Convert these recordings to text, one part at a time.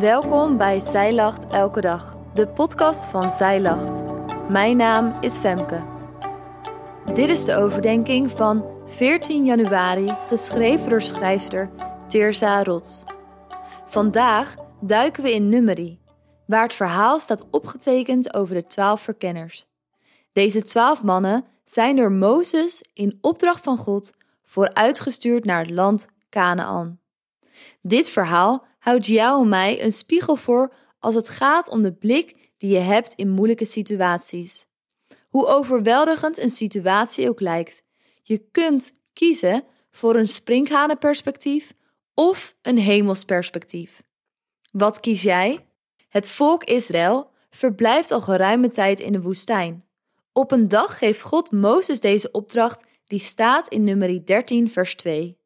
Welkom bij Zij Lacht Elke Dag, de podcast van Zij Lacht. Mijn naam is Femke. Dit is de overdenking van 14 januari, geschreven door schrijfster Teersa Rots. Vandaag duiken we in Numeri, waar het verhaal staat opgetekend over de twaalf verkenners. Deze twaalf mannen zijn door Mozes in opdracht van God vooruitgestuurd naar het land Canaan. Dit verhaal houdt jou mij een spiegel voor als het gaat om de blik die je hebt in moeilijke situaties. Hoe overweldigend een situatie ook lijkt, je kunt kiezen voor een sprinkhanenperspectief of een hemelsperspectief. Wat kies jij? Het volk Israël verblijft al geruime tijd in de woestijn. Op een dag geeft God Mozes deze opdracht die staat in nummer 13 vers 2.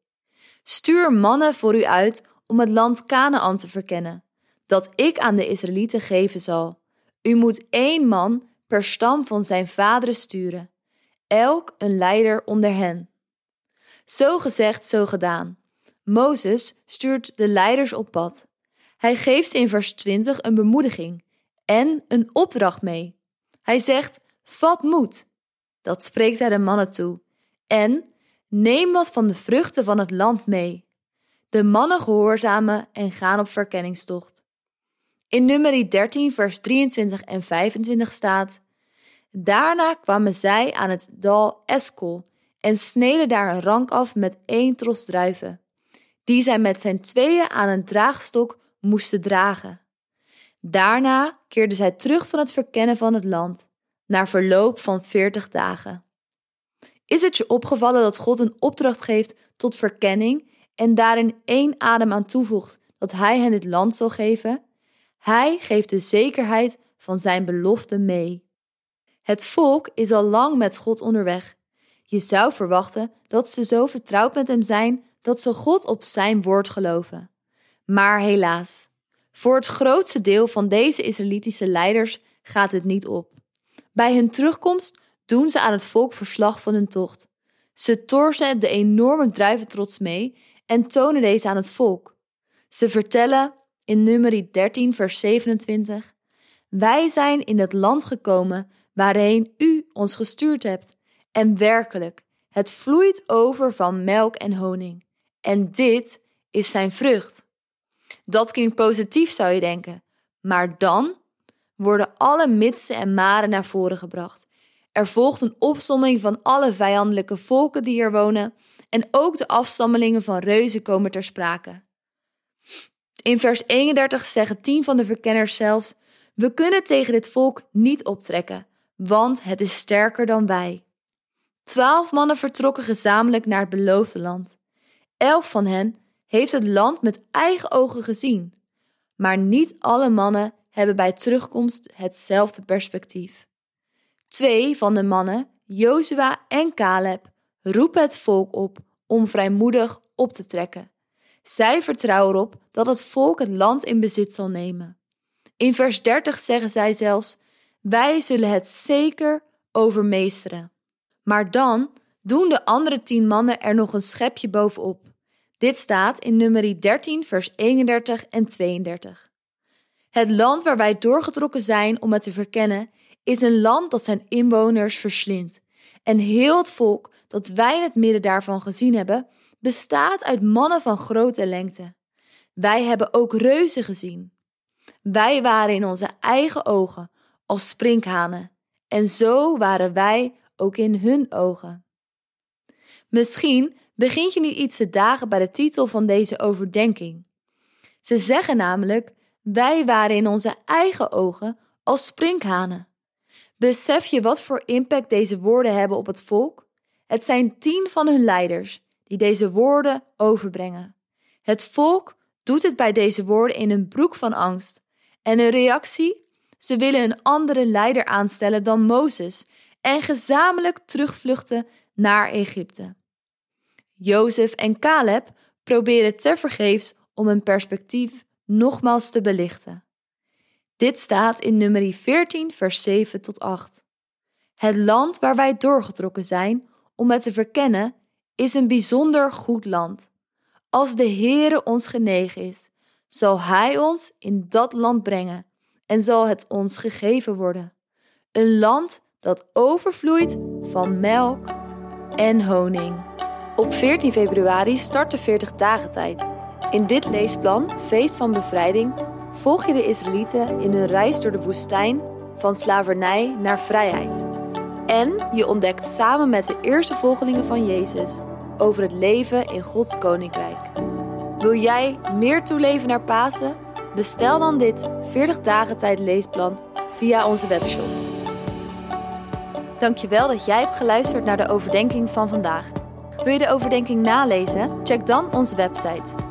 Stuur mannen voor u uit om het land Canaan te verkennen, dat ik aan de Israëlieten geven zal. U moet één man per stam van zijn vaderen sturen, elk een leider onder hen. Zo gezegd, zo gedaan. Mozes stuurt de leiders op pad. Hij geeft ze in vers 20 een bemoediging en een opdracht mee. Hij zegt: Vat moed. Dat spreekt hij de mannen toe. En neem wat van de vruchten van het land mee. De mannen gehoorzamen en gaan op verkenningstocht. In nummer 13, vers 23 en 25 staat: Daarna kwamen zij aan het dal Eskel en sneden daar een rank af met één tros druiven, die zij met zijn tweeën aan een draagstok moesten dragen. Daarna keerden zij terug van het verkennen van het land, na verloop van veertig dagen. Is het je opgevallen dat God een opdracht geeft tot verkenning en daarin één adem aan toevoegt dat Hij hen het land zal geven? Hij geeft de zekerheid van zijn belofte mee. Het volk is al lang met God onderweg. Je zou verwachten dat ze zo vertrouwd met Hem zijn dat ze God op Zijn woord geloven. Maar helaas, voor het grootste deel van deze Israëlitische leiders gaat het niet op. Bij hun terugkomst doen ze aan het volk verslag van hun tocht. Ze torsen de enorme druiventrots mee en tonen deze aan het volk. Ze vertellen in nummer 13, vers 27: Wij zijn in het land gekomen waarheen u ons gestuurd hebt. En werkelijk, het vloeit over van melk en honing. En dit is zijn vrucht. Dat klinkt positief, zou je denken. Maar dan worden alle mitsen en maren naar voren gebracht. Er volgt een opsomming van alle vijandelijke volken die hier wonen en ook de afstammelingen van reuzen komen ter sprake. In vers 31 zeggen tien van de verkenners zelfs: We kunnen tegen dit volk niet optrekken, want het is sterker dan wij. Twaalf mannen vertrokken gezamenlijk naar het beloofde land. Elk van hen heeft het land met eigen ogen gezien, maar niet alle mannen hebben bij terugkomst hetzelfde perspectief. Twee van de mannen, Jozua en Caleb, roep het volk op om vrijmoedig op te trekken. Zij vertrouwen erop dat het volk het land in bezit zal nemen. In vers 30 zeggen zij zelfs: Wij zullen het zeker overmeesteren. Maar dan doen de andere tien mannen er nog een schepje bovenop. Dit staat in nummer 13, vers 31 en 32. Het land waar wij doorgetrokken zijn om het te verkennen, is een land dat zijn inwoners verslindt. En heel het volk dat wij in het midden daarvan gezien hebben, bestaat uit mannen van grote lengte. Wij hebben ook reuzen gezien. Wij waren in onze eigen ogen als sprinkhanen, en zo waren wij ook in hun ogen. Misschien begint je nu iets te dagen bij de titel van deze overdenking. Ze zeggen namelijk: wij waren in onze eigen ogen als sprinkhanen. Besef je wat voor impact deze woorden hebben op het volk? Het zijn tien van hun leiders die deze woorden overbrengen. Het volk doet het bij deze woorden in een broek van angst. En een reactie? Ze willen een andere leider aanstellen dan Mozes en gezamenlijk terugvluchten naar Egypte. Jozef en Caleb proberen tevergeefs om een perspectief nogmaals te belichten. Dit staat in nummer 14, vers 7 tot 8. Het land waar wij doorgetrokken zijn om het te verkennen, is een bijzonder goed land. Als de Heere ons genegen is, zal Hij ons in dat land brengen en zal het ons gegeven worden. Een land dat overvloeit van melk en honing. Op 14 februari start de 40 dagen tijd. In dit leesplan, Feest van Bevrijding, volg je de Israëlieten in hun reis door de woestijn van slavernij naar vrijheid. En je ontdekt samen met de eerste volgelingen van Jezus over het leven in Gods koninkrijk. Wil jij meer toeleven naar Pasen? Bestel dan dit 40 dagen tijd leesplan via onze webshop. Dankjewel dat jij hebt geluisterd naar de overdenking van vandaag. Wil je de overdenking nalezen? Check dan onze website.